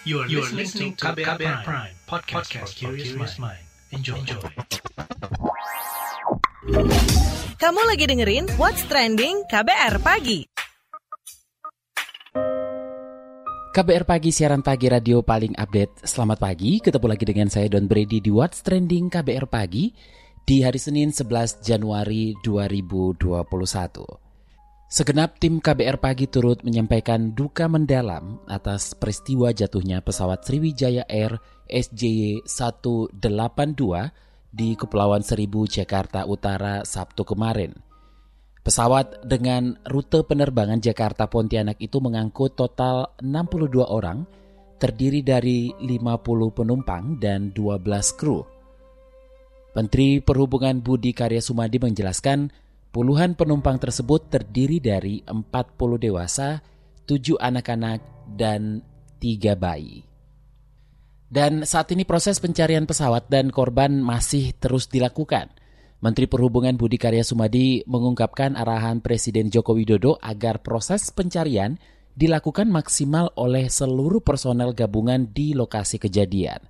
You are, you are listening to KBR, KBR Prime, Prime podcast, podcast for curious mind. Enjoy. Enjoy. Kamu lagi dengerin What's Trending KBR Pagi. KBR Pagi, siaran pagi radio paling update. Selamat pagi, ketemu lagi dengan saya Don Brady di What's Trending KBR Pagi di hari Senin 11 Januari 2021. Segenap tim KBR Pagi turut menyampaikan duka mendalam atas peristiwa jatuhnya pesawat Sriwijaya Air SJY 182 di Kepulauan Seribu, Jakarta Utara Sabtu kemarin. Pesawat dengan rute penerbangan Jakarta Pontianak itu mengangkut total 62 orang, terdiri dari 50 penumpang dan 12 kru. Menteri Perhubungan Budi Karya Sumadi menjelaskan Puluhan penumpang tersebut terdiri dari 40 dewasa, 7 anak-anak, dan 3 bayi. Dan saat ini proses pencarian pesawat dan korban masih terus dilakukan. Menteri Perhubungan Budi Karya Sumadi mengungkapkan arahan Presiden Joko Widodo agar proses pencarian dilakukan maksimal oleh seluruh personel gabungan di lokasi kejadian.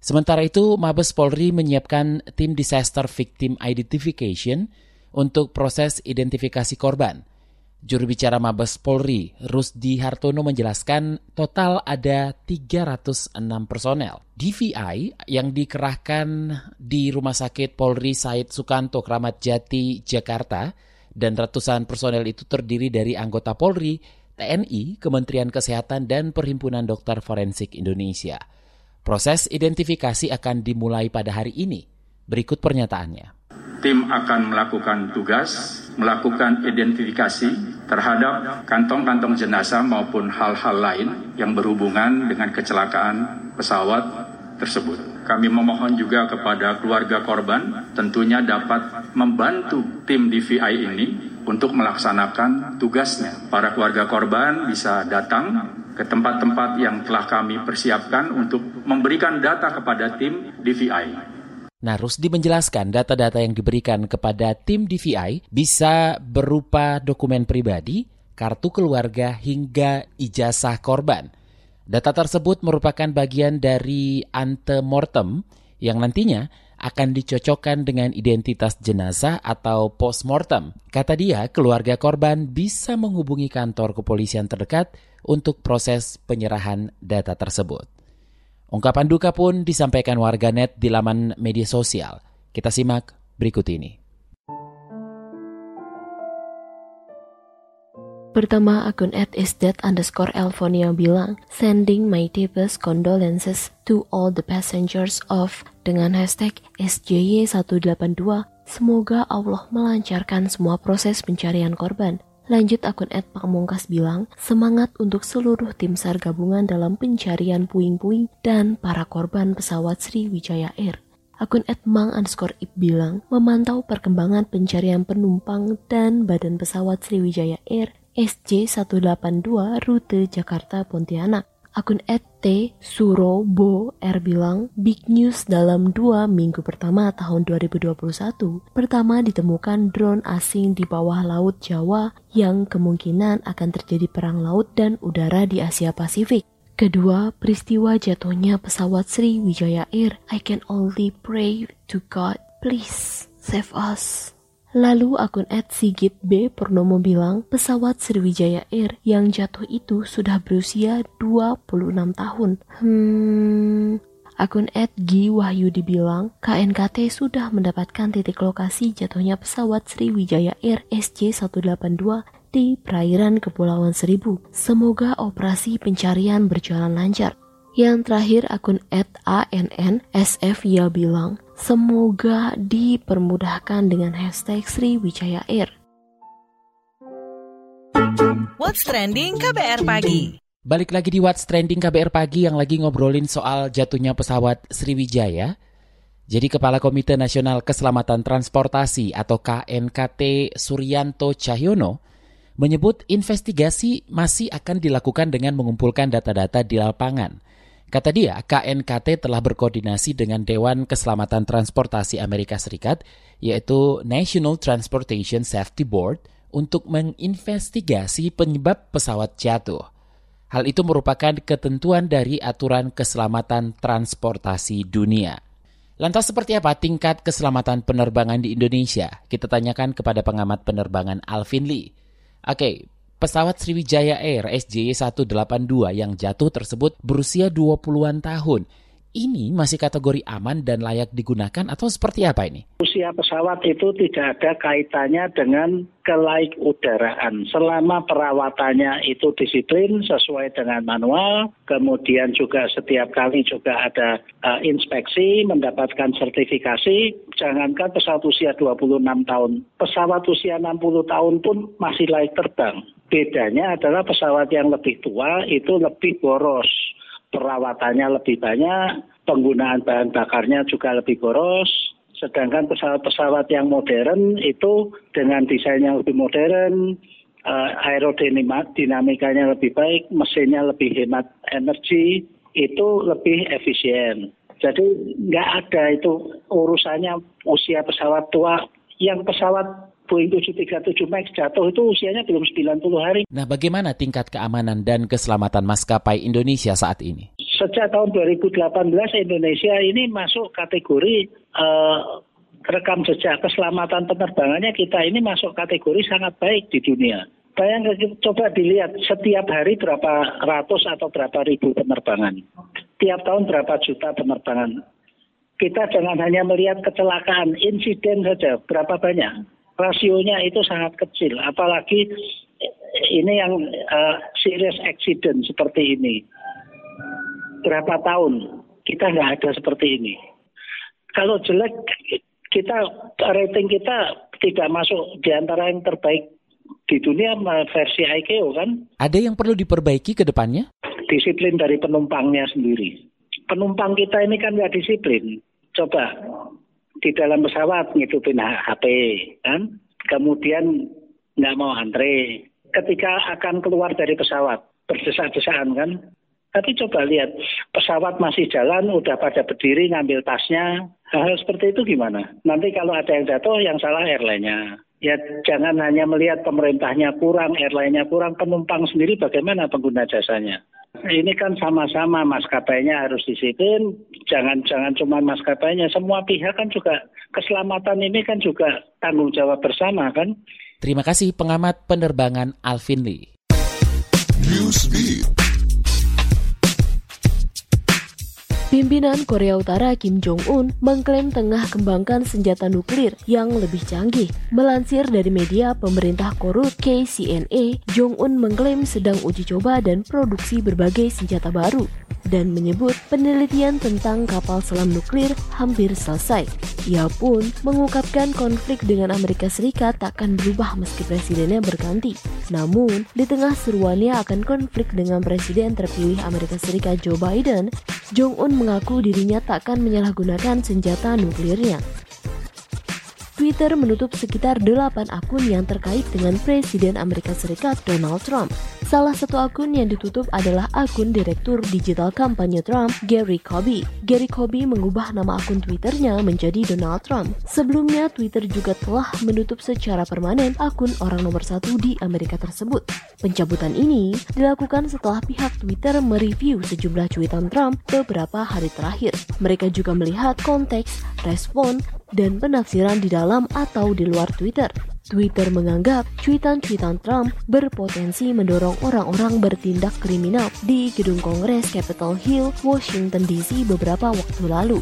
Sementara itu, Mabes Polri menyiapkan tim Disaster Victim Identification untuk proses identifikasi korban. Juru bicara Mabes Polri, Rusdi Hartono menjelaskan total ada 306 personel. DVI yang dikerahkan di Rumah Sakit Polri Said Sukanto, Kramat Jati, Jakarta, dan ratusan personel itu terdiri dari anggota Polri, TNI, Kementerian Kesehatan, dan Perhimpunan Dokter Forensik Indonesia. Proses identifikasi akan dimulai pada hari ini. Berikut pernyataannya tim akan melakukan tugas, melakukan identifikasi terhadap kantong-kantong jenazah maupun hal-hal lain yang berhubungan dengan kecelakaan pesawat tersebut. Kami memohon juga kepada keluarga korban tentunya dapat membantu tim DVI ini untuk melaksanakan tugasnya. Para keluarga korban bisa datang ke tempat-tempat yang telah kami persiapkan untuk memberikan data kepada tim DVI. Nah, Rusdi menjelaskan data-data yang diberikan kepada tim DVI bisa berupa dokumen pribadi, kartu keluarga, hingga ijazah korban. Data tersebut merupakan bagian dari antemortem yang nantinya akan dicocokkan dengan identitas jenazah atau postmortem. Kata dia, keluarga korban bisa menghubungi kantor kepolisian terdekat untuk proses penyerahan data tersebut. Ungkapan duka pun disampaikan warganet di laman media sosial. Kita simak berikut ini. Pertama, akun at isdat underscore Elfonia bilang, sending my deepest condolences to all the passengers of dengan hashtag SJY182. Semoga Allah melancarkan semua proses pencarian korban. Lanjut akun Ed Pamungkas bilang, semangat untuk seluruh tim SAR gabungan dalam pencarian puing-puing dan para korban pesawat Sriwijaya Air. Akun Mang underscore Ip bilang, memantau perkembangan pencarian penumpang dan badan pesawat Sriwijaya Air SJ182 rute Jakarta Pontianak. Akun @t Surobo R bilang, big news dalam dua minggu pertama tahun 2021. Pertama ditemukan drone asing di bawah laut Jawa yang kemungkinan akan terjadi perang laut dan udara di Asia Pasifik. Kedua, peristiwa jatuhnya pesawat Sriwijaya Air. I can only pray to God, please save us. Lalu akun Sigit B. Purnomo bilang pesawat Sriwijaya Air yang jatuh itu sudah berusia 26 tahun. Hmm, akun G. Wahyu dibilang KNKT sudah mendapatkan titik lokasi jatuhnya pesawat Sriwijaya Air SJ182 di perairan Kepulauan Seribu. Semoga operasi pencarian berjalan lancar. Yang terakhir akun @ANN_SF ya bilang Semoga dipermudahkan dengan hashtag Sriwijaya Air. What's Trending KBR Pagi Balik lagi di What's Trending KBR Pagi yang lagi ngobrolin soal jatuhnya pesawat Sriwijaya. Jadi Kepala Komite Nasional Keselamatan Transportasi atau KNKT Suryanto Cahyono menyebut investigasi masih akan dilakukan dengan mengumpulkan data-data di lapangan – Kata dia, KNKT telah berkoordinasi dengan Dewan Keselamatan Transportasi Amerika Serikat, yaitu National Transportation Safety Board, untuk menginvestigasi penyebab pesawat jatuh. Hal itu merupakan ketentuan dari aturan keselamatan transportasi dunia. Lantas seperti apa tingkat keselamatan penerbangan di Indonesia? Kita tanyakan kepada pengamat penerbangan Alvin Lee. Oke, pesawat Sriwijaya Air SJY 182 yang jatuh tersebut berusia 20-an tahun ini masih kategori aman dan layak digunakan atau seperti apa ini? Usia pesawat itu tidak ada kaitannya dengan kelaik udaraan. Selama perawatannya itu disiplin sesuai dengan manual, kemudian juga setiap kali juga ada uh, inspeksi, mendapatkan sertifikasi, jangankan pesawat usia 26 tahun, pesawat usia 60 tahun pun masih layak terbang. Bedanya adalah pesawat yang lebih tua itu lebih boros perawatannya lebih banyak, penggunaan bahan bakarnya juga lebih boros, sedangkan pesawat-pesawat yang modern itu dengan desain yang lebih modern, uh, aerodinamikanya lebih baik, mesinnya lebih hemat energi, itu lebih efisien. Jadi nggak ada itu urusannya usia pesawat tua. Yang pesawat Boeing 737 MAX jatuh itu usianya belum 90 hari. Nah, bagaimana tingkat keamanan dan keselamatan maskapai Indonesia saat ini? Sejak tahun 2018 Indonesia ini masuk kategori uh, rekam jejak keselamatan penerbangannya kita ini masuk kategori sangat baik di dunia. Bayangkan coba dilihat setiap hari berapa ratus atau berapa ribu penerbangan. Tiap tahun berapa juta penerbangan. Kita jangan hanya melihat kecelakaan, insiden saja berapa banyak rasionya itu sangat kecil. Apalagi ini yang uh, serious accident seperti ini. Berapa tahun kita nggak ada seperti ini. Kalau jelek kita rating kita tidak masuk di antara yang terbaik di dunia versi ICAO kan. Ada yang perlu diperbaiki ke depannya? Disiplin dari penumpangnya sendiri. Penumpang kita ini kan nggak disiplin. Coba di dalam pesawat ngidupin HP kan? Kemudian nggak mau antre. Ketika akan keluar dari pesawat berdesak-desakan kan? Tapi coba lihat pesawat masih jalan udah pada berdiri ngambil tasnya hal, seperti itu gimana? Nanti kalau ada yang jatuh yang salah airline-nya. Ya jangan hanya melihat pemerintahnya kurang airline-nya kurang penumpang sendiri bagaimana pengguna jasanya ini kan sama-sama maskapainya harus disiplin, jangan jangan cuma maskapainya, semua pihak kan juga keselamatan ini kan juga tanggung jawab bersama kan. Terima kasih pengamat penerbangan Alvin Lee. Newsbeat. Pimpinan Korea Utara Kim Jong-un mengklaim tengah kembangkan senjata nuklir yang lebih canggih. Melansir dari media pemerintah korut KCNA, Jong-un mengklaim sedang uji coba dan produksi berbagai senjata baru dan menyebut penelitian tentang kapal selam nuklir hampir selesai. Ia pun mengungkapkan konflik dengan Amerika Serikat takkan berubah meski presidennya berganti. Namun, di tengah seruannya akan konflik dengan presiden terpilih Amerika Serikat Joe Biden, Jong-un mengaku dirinya takkan menyalahgunakan senjata nuklirnya. Twitter menutup sekitar 8 akun yang terkait dengan Presiden Amerika Serikat Donald Trump. Salah satu akun yang ditutup adalah akun Direktur Digital Kampanye Trump, Gary Kobe. Gary Kobe mengubah nama akun Twitternya menjadi Donald Trump. Sebelumnya, Twitter juga telah menutup secara permanen akun orang nomor satu di Amerika tersebut. Pencabutan ini dilakukan setelah pihak Twitter mereview sejumlah cuitan Trump beberapa hari terakhir. Mereka juga melihat konteks, respon, dan penafsiran di dalam atau di luar Twitter. Twitter menganggap cuitan-cuitan Trump berpotensi mendorong orang-orang bertindak kriminal di gedung Kongres Capitol Hill, Washington DC beberapa waktu lalu.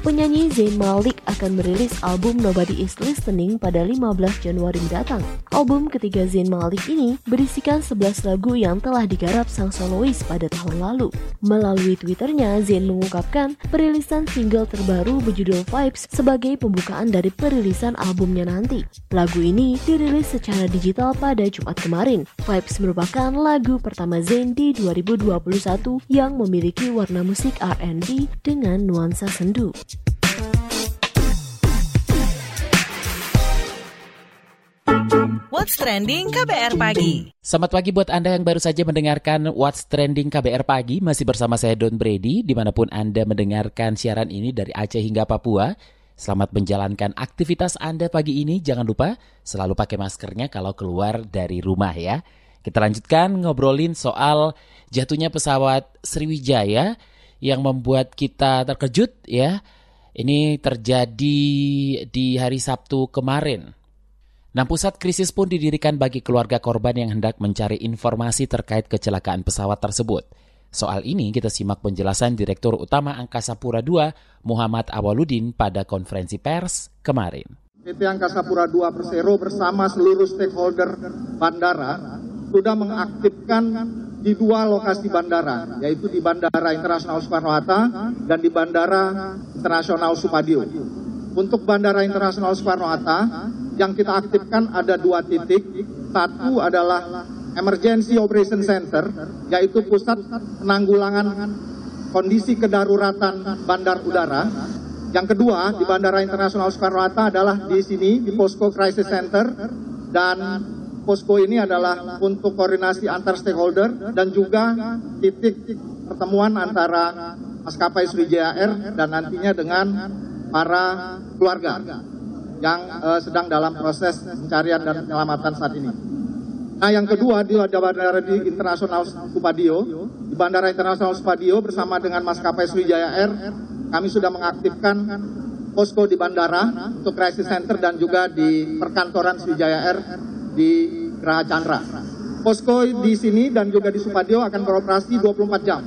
Penyanyi Zayn Malik akan merilis album Nobody Is Listening pada 15 Januari mendatang. Album ketiga Zayn Malik ini berisikan 11 lagu yang telah digarap sang solois pada tahun lalu. Melalui Twitternya, Zayn mengungkapkan perilisan single terbaru berjudul Vibes sebagai pembukaan dari perilisan albumnya nanti. Lagu ini dirilis secara digital pada Jumat kemarin. Vibes merupakan lagu pertama Zayn di 2021 yang memiliki warna musik R&B dengan nuansa sendu. What's Trending KBR Pagi. Selamat pagi buat Anda yang baru saja mendengarkan What's Trending KBR Pagi. Masih bersama saya Don Brady, di mana pun Anda mendengarkan siaran ini dari Aceh hingga Papua. Selamat menjalankan aktivitas Anda pagi ini. Jangan lupa selalu pakai maskernya kalau keluar dari rumah ya. Kita lanjutkan ngobrolin soal jatuhnya pesawat Sriwijaya yang membuat kita terkejut ya. Ini terjadi di hari Sabtu kemarin. Nah, pusat krisis pun didirikan bagi keluarga korban yang hendak mencari informasi terkait kecelakaan pesawat tersebut. Soal ini kita simak penjelasan Direktur Utama Angkasa Pura II, Muhammad Awaludin pada konferensi pers kemarin. PT Angkasa Pura II Persero bersama seluruh stakeholder bandara sudah mengaktifkan di dua lokasi bandara, yaitu di Bandara Internasional Soekarno-Hatta dan di Bandara Internasional Supadio. Untuk Bandara Internasional Soekarno-Hatta, yang kita aktifkan ada dua titik. Satu adalah Emergency Operation Center, yaitu pusat penanggulangan kondisi kedaruratan bandar udara. Yang kedua, di Bandara Internasional Soekarno-Hatta adalah di sini, di Posko Crisis Center, dan posko ini adalah untuk koordinasi antar stakeholder dan juga titik pertemuan antara maskapai Sriwijaya Air dan nantinya dengan para keluarga yang uh, sedang dalam proses pencarian dan penyelamatan saat ini. Nah, yang kedua di Bandara di Internasional Supadio, di Bandara Internasional Supadio bersama dengan maskapai Sriwijaya Air, kami sudah mengaktifkan posko di bandara untuk crisis center dan juga di perkantoran Sriwijaya Air di Geraha Chandra. Posko di sini dan juga di Supadio akan beroperasi 24 jam.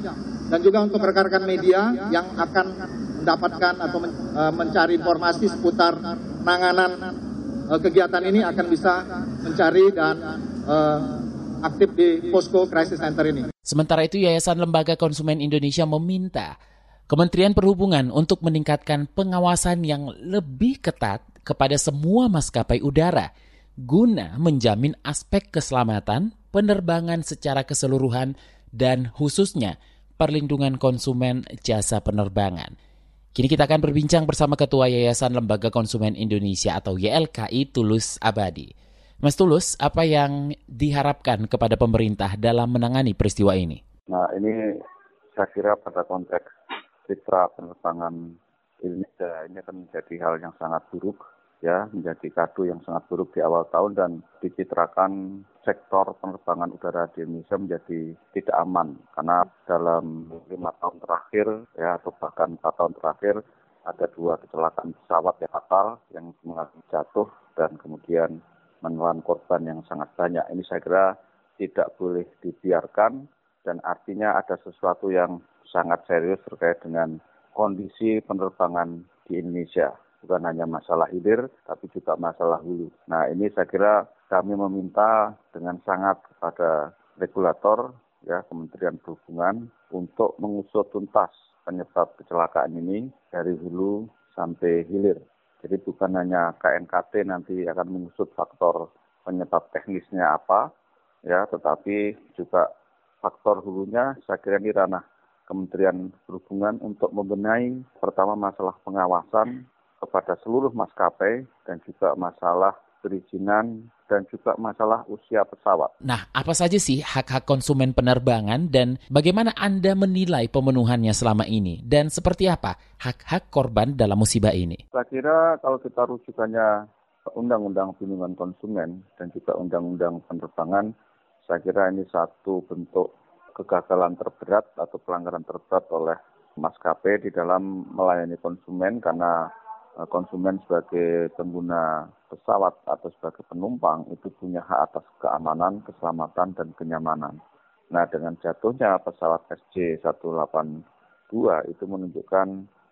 Dan juga untuk rekan-rekan media yang akan mendapatkan atau uh, mencari informasi seputar penanganan uh, kegiatan ini akan bisa mencari dan uh, aktif di Posko Crisis Center ini. Sementara itu Yayasan Lembaga Konsumen Indonesia meminta Kementerian Perhubungan untuk meningkatkan pengawasan yang lebih ketat kepada semua maskapai udara guna menjamin aspek keselamatan penerbangan secara keseluruhan dan khususnya perlindungan konsumen jasa penerbangan. Kini kita akan berbincang bersama Ketua Yayasan Lembaga Konsumen Indonesia atau YLKI Tulus Abadi. Mas Tulus, apa yang diharapkan kepada pemerintah dalam menangani peristiwa ini? Nah, ini saya kira pada konteks citra penerbangan Indonesia ini akan menjadi hal yang sangat buruk ya menjadi kado yang sangat buruk di awal tahun dan dicitrakan sektor penerbangan udara di Indonesia menjadi tidak aman karena dalam lima tahun terakhir ya atau bahkan empat tahun terakhir ada dua kecelakaan pesawat yang fatal yang mengalami jatuh dan kemudian menelan korban yang sangat banyak. Ini saya kira tidak boleh dibiarkan dan artinya ada sesuatu yang sangat serius terkait dengan kondisi penerbangan di Indonesia bukan hanya masalah hilir, tapi juga masalah hulu. Nah ini saya kira kami meminta dengan sangat kepada regulator, ya Kementerian Perhubungan, untuk mengusut tuntas penyebab kecelakaan ini dari hulu sampai hilir. Jadi bukan hanya KNKT nanti akan mengusut faktor penyebab teknisnya apa, ya, tetapi juga faktor hulunya saya kira ini ranah Kementerian Perhubungan untuk membenahi pertama masalah pengawasan kepada seluruh maskapai dan juga masalah perizinan dan juga masalah usia pesawat. Nah, apa saja sih hak-hak konsumen penerbangan dan bagaimana Anda menilai pemenuhannya selama ini? Dan seperti apa hak-hak korban dalam musibah ini? Saya kira kalau kita rujukannya Undang-Undang Perlindungan Konsumen dan juga Undang-Undang Penerbangan, saya kira ini satu bentuk kegagalan terberat atau pelanggaran terberat oleh maskapai di dalam melayani konsumen karena konsumen sebagai pengguna pesawat atau sebagai penumpang itu punya hak atas keamanan, keselamatan, dan kenyamanan. Nah, dengan jatuhnya pesawat SJ182 itu menunjukkan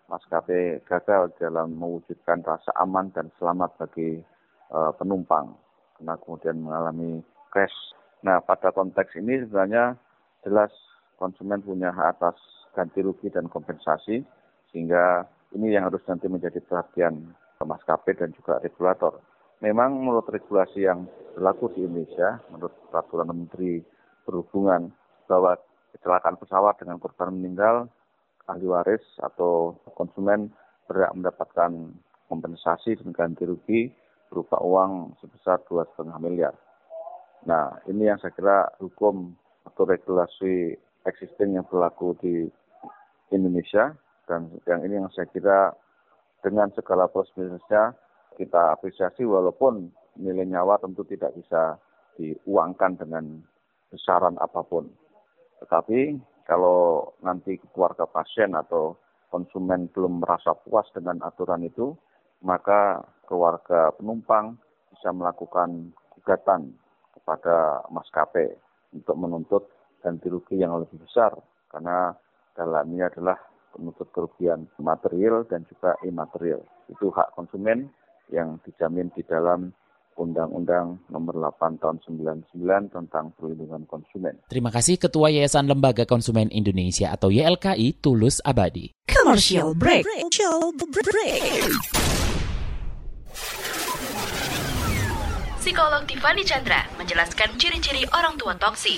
maskapai gagal dalam mewujudkan rasa aman dan selamat bagi uh, penumpang karena kemudian mengalami crash. Nah, pada konteks ini sebenarnya jelas konsumen punya hak atas ganti rugi dan kompensasi sehingga ini yang harus nanti menjadi perhatian maskapai dan juga regulator. Memang menurut regulasi yang berlaku di Indonesia, menurut peraturan Menteri Perhubungan, bahwa kecelakaan pesawat dengan korban meninggal, ahli waris atau konsumen berhak mendapatkan kompensasi dan ganti rugi berupa uang sebesar 2,5 miliar. Nah, ini yang saya kira hukum atau regulasi existing yang berlaku di Indonesia dan yang ini yang saya kira dengan segala prosedurnya kita apresiasi walaupun nilai nyawa tentu tidak bisa diuangkan dengan besaran apa pun. Tetapi kalau nanti keluarga pasien atau konsumen belum merasa puas dengan aturan itu, maka keluarga penumpang bisa melakukan gugatan kepada maskapai untuk menuntut ganti rugi yang lebih besar karena dalamnya adalah penuntut kerugian material dan juga imaterial. Itu hak konsumen yang dijamin di dalam Undang-Undang Nomor 8 Tahun 99 tentang Perlindungan Konsumen. Terima kasih Ketua Yayasan Lembaga Konsumen Indonesia atau YLKI Tulus Abadi. Commercial break. Commercial break. Psikolog Tiffany Chandra menjelaskan ciri-ciri orang tua toksik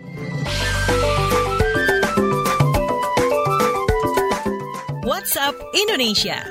WhatsApp Indonesia.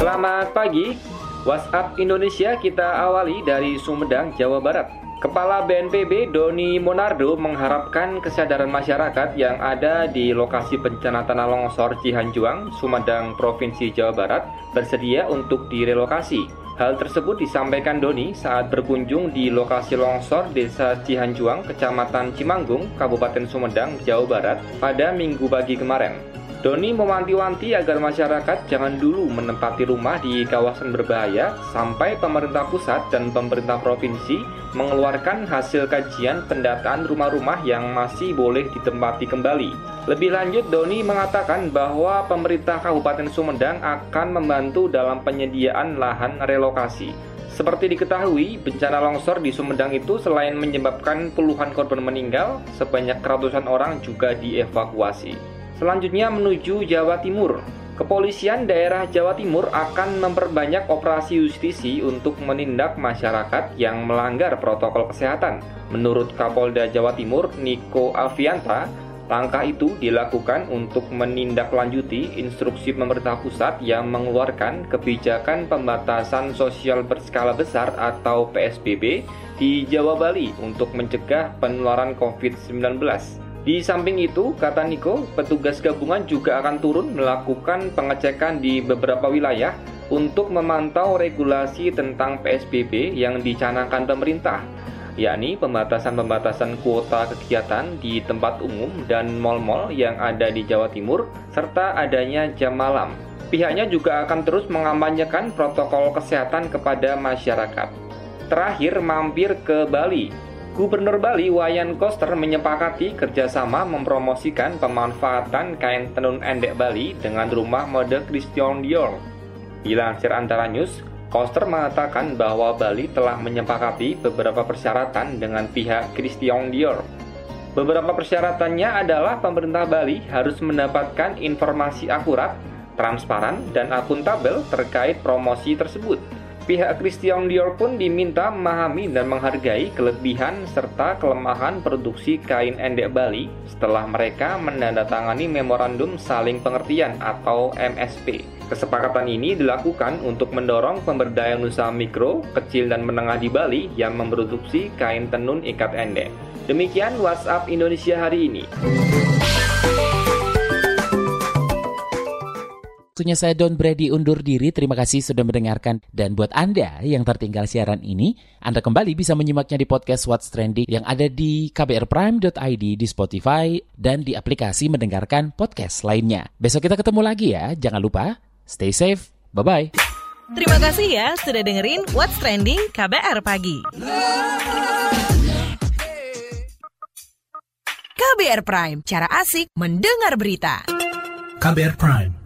Selamat pagi. WhatsApp Indonesia kita awali dari Sumedang, Jawa Barat. Kepala BNPB Doni Monardo mengharapkan kesadaran masyarakat yang ada di lokasi bencana tanah longsor Cihanjuang, Sumedang, Provinsi Jawa Barat bersedia untuk direlokasi. Hal tersebut disampaikan Doni saat berkunjung di lokasi longsor Desa Cihanjuang, Kecamatan Cimanggung, Kabupaten Sumedang, Jawa Barat pada minggu pagi kemarin. Doni mewanti-wanti agar masyarakat jangan dulu menempati rumah di kawasan berbahaya sampai pemerintah pusat dan pemerintah provinsi mengeluarkan hasil kajian pendataan rumah-rumah yang masih boleh ditempati kembali. Lebih lanjut, Doni mengatakan bahwa pemerintah Kabupaten Sumedang akan membantu dalam penyediaan lahan relokasi. Seperti diketahui, bencana longsor di Sumedang itu selain menyebabkan puluhan korban meninggal, sebanyak ratusan orang juga dievakuasi. Selanjutnya menuju Jawa Timur. Kepolisian daerah Jawa Timur akan memperbanyak operasi justisi untuk menindak masyarakat yang melanggar protokol kesehatan. Menurut Kapolda Jawa Timur, Niko Alfianta, langkah itu dilakukan untuk menindaklanjuti instruksi pemerintah pusat yang mengeluarkan kebijakan pembatasan sosial berskala besar atau PSBB di Jawa Bali untuk mencegah penularan COVID-19. Di samping itu, kata Niko, petugas gabungan juga akan turun melakukan pengecekan di beberapa wilayah untuk memantau regulasi tentang PSBB yang dicanangkan pemerintah, yakni pembatasan-pembatasan kuota kegiatan di tempat umum dan mal-mal yang ada di Jawa Timur, serta adanya jam malam. Pihaknya juga akan terus mengampanyekan protokol kesehatan kepada masyarakat. Terakhir, mampir ke Bali Gubernur Bali Wayan Koster menyepakati kerjasama mempromosikan pemanfaatan kain tenun endek Bali dengan rumah mode Christian Dior. Dilansir antara news, Koster mengatakan bahwa Bali telah menyepakati beberapa persyaratan dengan pihak Christian Dior. Beberapa persyaratannya adalah pemerintah Bali harus mendapatkan informasi akurat, transparan, dan akuntabel terkait promosi tersebut. Pihak Christian Dior pun diminta memahami dan menghargai kelebihan serta kelemahan produksi kain endek Bali setelah mereka menandatangani Memorandum Saling Pengertian atau MSP. Kesepakatan ini dilakukan untuk mendorong pemberdayaan usaha mikro, kecil, dan menengah di Bali yang memproduksi kain tenun ikat endek. Demikian WhatsApp Indonesia hari ini. Waktunya saya Don Brady undur diri. Terima kasih sudah mendengarkan. Dan buat Anda yang tertinggal siaran ini, Anda kembali bisa menyimaknya di podcast What's Trending yang ada di kbrprime.id, di Spotify, dan di aplikasi mendengarkan podcast lainnya. Besok kita ketemu lagi ya. Jangan lupa, stay safe. Bye-bye. Terima kasih ya sudah dengerin What's Trending KBR Pagi. KBR Prime, cara asik mendengar berita. KBR Prime,